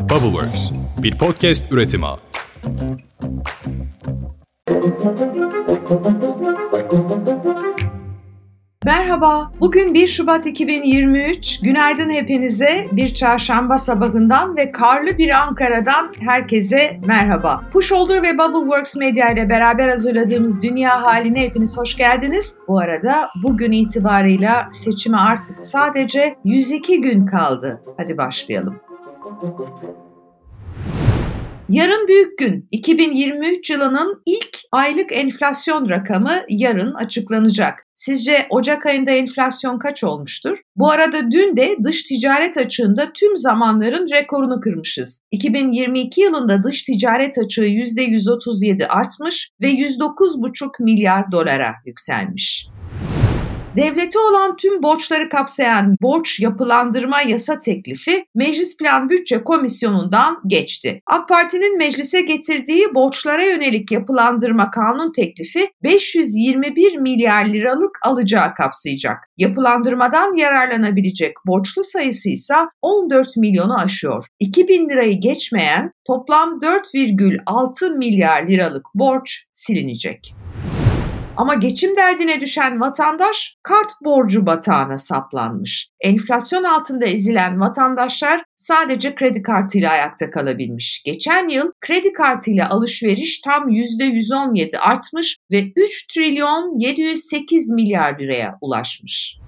Bubbleworks, bir podcast üretimi. Merhaba, bugün 1 Şubat 2023. Günaydın hepinize. Bir çarşamba sabahından ve karlı bir Ankara'dan herkese merhaba. Pushholder ve Bubbleworks Media ile beraber hazırladığımız Dünya Haline hepiniz hoş geldiniz. Bu arada bugün itibarıyla seçime artık sadece 102 gün kaldı. Hadi başlayalım. Yarın büyük gün. 2023 yılının ilk aylık enflasyon rakamı yarın açıklanacak. Sizce Ocak ayında enflasyon kaç olmuştur? Bu arada dün de dış ticaret açığında tüm zamanların rekorunu kırmışız. 2022 yılında dış ticaret açığı %137 artmış ve 109,5 milyar dolara yükselmiş. Devlete olan tüm borçları kapsayan borç yapılandırma yasa teklifi Meclis Plan Bütçe Komisyonu'ndan geçti. AK Parti'nin meclise getirdiği borçlara yönelik yapılandırma kanun teklifi 521 milyar liralık alacağı kapsayacak. Yapılandırmadan yararlanabilecek borçlu sayısı ise 14 milyonu aşıyor. 2000 lirayı geçmeyen toplam 4,6 milyar liralık borç silinecek. Ama geçim derdine düşen vatandaş kart borcu batağına saplanmış. Enflasyon altında ezilen vatandaşlar sadece kredi kartıyla ayakta kalabilmiş. Geçen yıl kredi kartıyla alışveriş tam %117 artmış ve 3 trilyon 708 milyar liraya ulaşmış.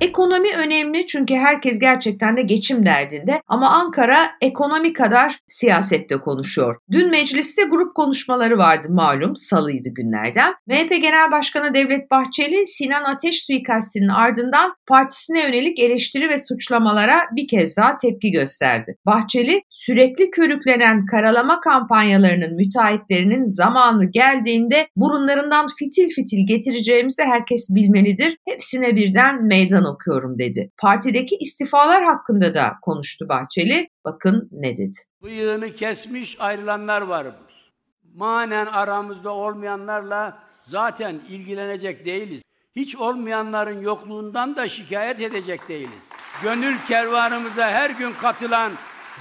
Ekonomi önemli çünkü herkes gerçekten de geçim derdinde ama Ankara ekonomi kadar siyasette konuşuyor. Dün mecliste grup konuşmaları vardı malum salıydı günlerden. MHP Genel Başkanı Devlet Bahçeli Sinan Ateş suikastinin ardından partisine yönelik eleştiri ve suçlamalara bir kez daha tepki gösterdi. Bahçeli sürekli körüklenen karalama kampanyalarının müteahhitlerinin zamanı geldiğinde burunlarından fitil fitil getireceğimizi herkes bilmelidir. Hepsine birden meydan okuyorum dedi. Partideki istifalar hakkında da konuştu Bahçeli. Bakın ne dedi. Bıyığını kesmiş ayrılanlar var. Manen aramızda olmayanlarla zaten ilgilenecek değiliz. Hiç olmayanların yokluğundan da şikayet edecek değiliz. Gönül kervanımıza her gün katılan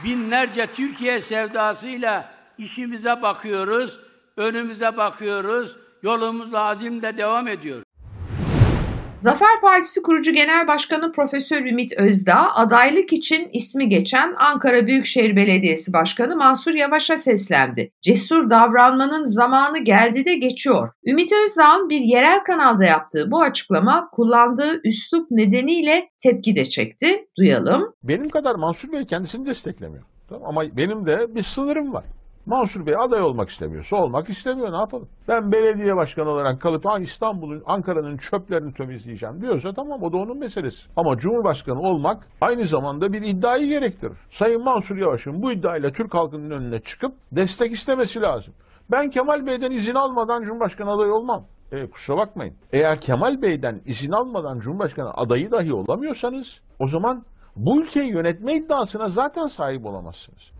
binlerce Türkiye sevdasıyla işimize bakıyoruz, önümüze bakıyoruz, yolumuzla azimle devam ediyoruz. Zafer Partisi kurucu genel başkanı Profesör Ümit Özdağ adaylık için ismi geçen Ankara Büyükşehir Belediyesi Başkanı Mansur Yavaş'a seslendi. Cesur davranmanın zamanı geldi de geçiyor. Ümit Özdağ'ın bir yerel kanalda yaptığı bu açıklama kullandığı üslup nedeniyle tepki de çekti. Duyalım. Benim kadar Mansur Bey kendisini desteklemiyor. Tamam, ama benim de bir sınırım var. Mansur Bey aday olmak istemiyorsa olmak istemiyor ne yapalım? Ben belediye başkanı olarak kalıp İstanbul'un, Ankara'nın çöplerini temizleyeceğim diyorsa tamam o da onun meselesi. Ama Cumhurbaşkanı olmak aynı zamanda bir iddiayı gerektirir. Sayın Mansur Yavaş'ın bu iddiayla Türk halkının önüne çıkıp destek istemesi lazım. Ben Kemal Bey'den izin almadan Cumhurbaşkanı adayı olmam. E, kusura bakmayın. Eğer Kemal Bey'den izin almadan Cumhurbaşkanı adayı dahi olamıyorsanız o zaman bu ülkeyi yönetme iddiasına zaten sahip olamazsınız.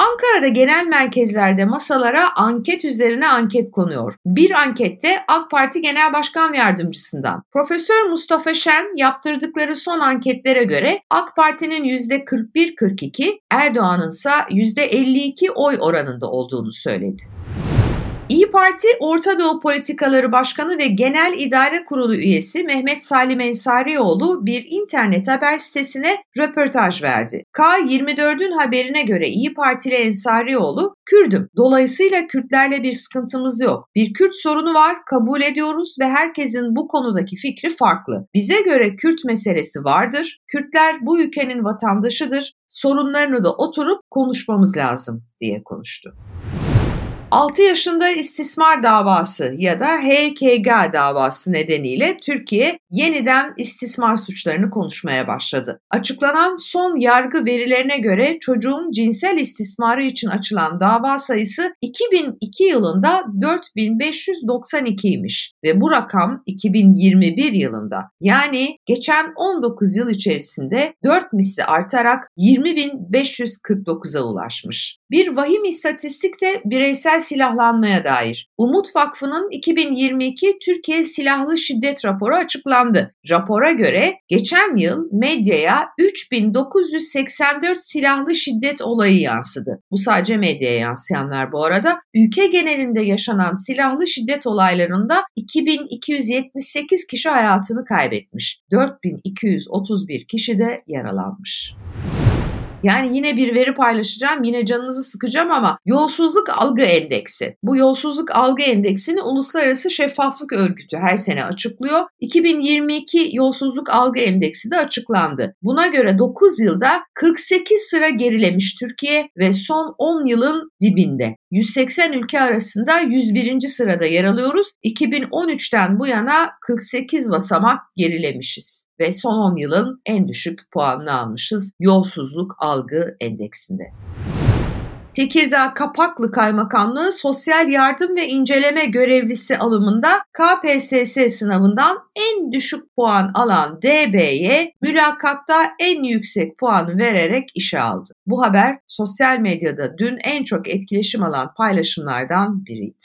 Ankara'da genel merkezlerde masalara anket üzerine anket konuyor. Bir ankette AK Parti Genel Başkan Yardımcısından Profesör Mustafa Şen yaptırdıkları son anketlere göre AK Parti'nin %41-42, Erdoğan'ın ise %52 oy oranında olduğunu söyledi. İyi Parti Orta Doğu Politikaları Başkanı ve Genel İdare Kurulu üyesi Mehmet Salim Ensarioğlu bir internet haber sitesine röportaj verdi. K24'ün haberine göre İyi Partili Ensarioğlu, Kürdüm. Dolayısıyla Kürtlerle bir sıkıntımız yok. Bir Kürt sorunu var, kabul ediyoruz ve herkesin bu konudaki fikri farklı. Bize göre Kürt meselesi vardır. Kürtler bu ülkenin vatandaşıdır. Sorunlarını da oturup konuşmamız lazım diye konuştu. 6 yaşında istismar davası ya da HKG davası nedeniyle Türkiye yeniden istismar suçlarını konuşmaya başladı. Açıklanan son yargı verilerine göre çocuğun cinsel istismarı için açılan dava sayısı 2002 yılında 4592'ymiş ve bu rakam 2021 yılında yani geçen 19 yıl içerisinde 4 misli artarak 20.549'a ulaşmış. Bir vahim istatistik de bireysel silahlanmaya dair. Umut Vakfı'nın 2022 Türkiye Silahlı Şiddet raporu açıklandı. Rapora göre geçen yıl medyaya 3984 silahlı şiddet olayı yansıdı. Bu sadece medyaya yansıyanlar bu arada. Ülke genelinde yaşanan silahlı şiddet olaylarında 2278 kişi hayatını kaybetmiş. 4231 kişi de yaralanmış. Yani yine bir veri paylaşacağım, yine canınızı sıkacağım ama yolsuzluk algı endeksi. Bu yolsuzluk algı endeksini Uluslararası Şeffaflık Örgütü her sene açıklıyor. 2022 yolsuzluk algı endeksi de açıklandı. Buna göre 9 yılda 48 sıra gerilemiş Türkiye ve son 10 yılın dibinde. 180 ülke arasında 101. sırada yer alıyoruz. 2013'ten bu yana 48 basamak gerilemişiz ve son 10 yılın en düşük puanını almışız yolsuzluk algı endeksinde. Tekirdağ Kapaklı Kaymakamlığı Sosyal Yardım ve İnceleme Görevlisi alımında KPSS sınavından en düşük puan alan DB'ye mülakatta en yüksek puanı vererek işe aldı. Bu haber sosyal medyada dün en çok etkileşim alan paylaşımlardan biriydi.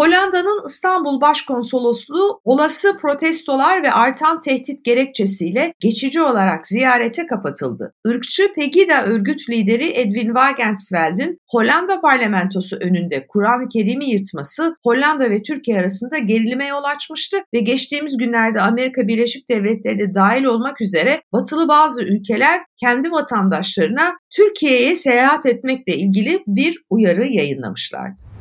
Hollanda'nın İstanbul Başkonsolosluğu olası protestolar ve artan tehdit gerekçesiyle geçici olarak ziyarete kapatıldı. Irkçı Pegida örgüt lideri Edwin Wagensveld'in Hollanda parlamentosu önünde Kur'an-ı Kerim'i yırtması Hollanda ve Türkiye arasında gerilime yol açmıştı ve geçtiğimiz günlerde Amerika Birleşik Devletleri de dahil olmak üzere batılı bazı ülkeler kendi vatandaşlarına Türkiye'ye seyahat etmekle ilgili bir uyarı yayınlamışlardı.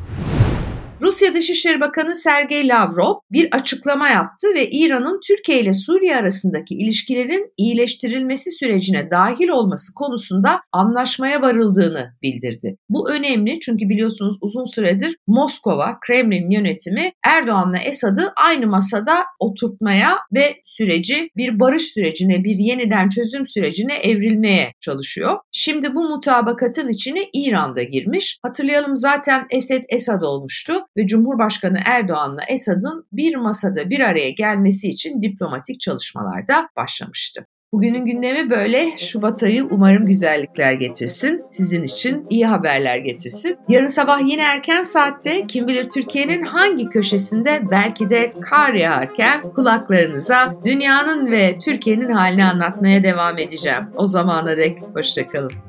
Rusya Dışişleri Bakanı Sergey Lavrov bir açıklama yaptı ve İran'ın Türkiye ile Suriye arasındaki ilişkilerin iyileştirilmesi sürecine dahil olması konusunda anlaşmaya varıldığını bildirdi. Bu önemli çünkü biliyorsunuz uzun süredir Moskova, Kremlin yönetimi Erdoğan'la Esad'ı aynı masada oturtmaya ve süreci bir barış sürecine, bir yeniden çözüm sürecine evrilmeye çalışıyor. Şimdi bu mutabakatın içine İran da girmiş. Hatırlayalım zaten Esed Esad olmuştu ve Cumhurbaşkanı Erdoğan'la Esad'ın bir masada bir araya gelmesi için diplomatik çalışmalarda başlamıştı. Bugünün gündemi böyle. Şubat ayı umarım güzellikler getirsin. Sizin için iyi haberler getirsin. Yarın sabah yine erken saatte kim bilir Türkiye'nin hangi köşesinde belki de kar yağarken kulaklarınıza dünyanın ve Türkiye'nin halini anlatmaya devam edeceğim. O zamana dek hoşçakalın.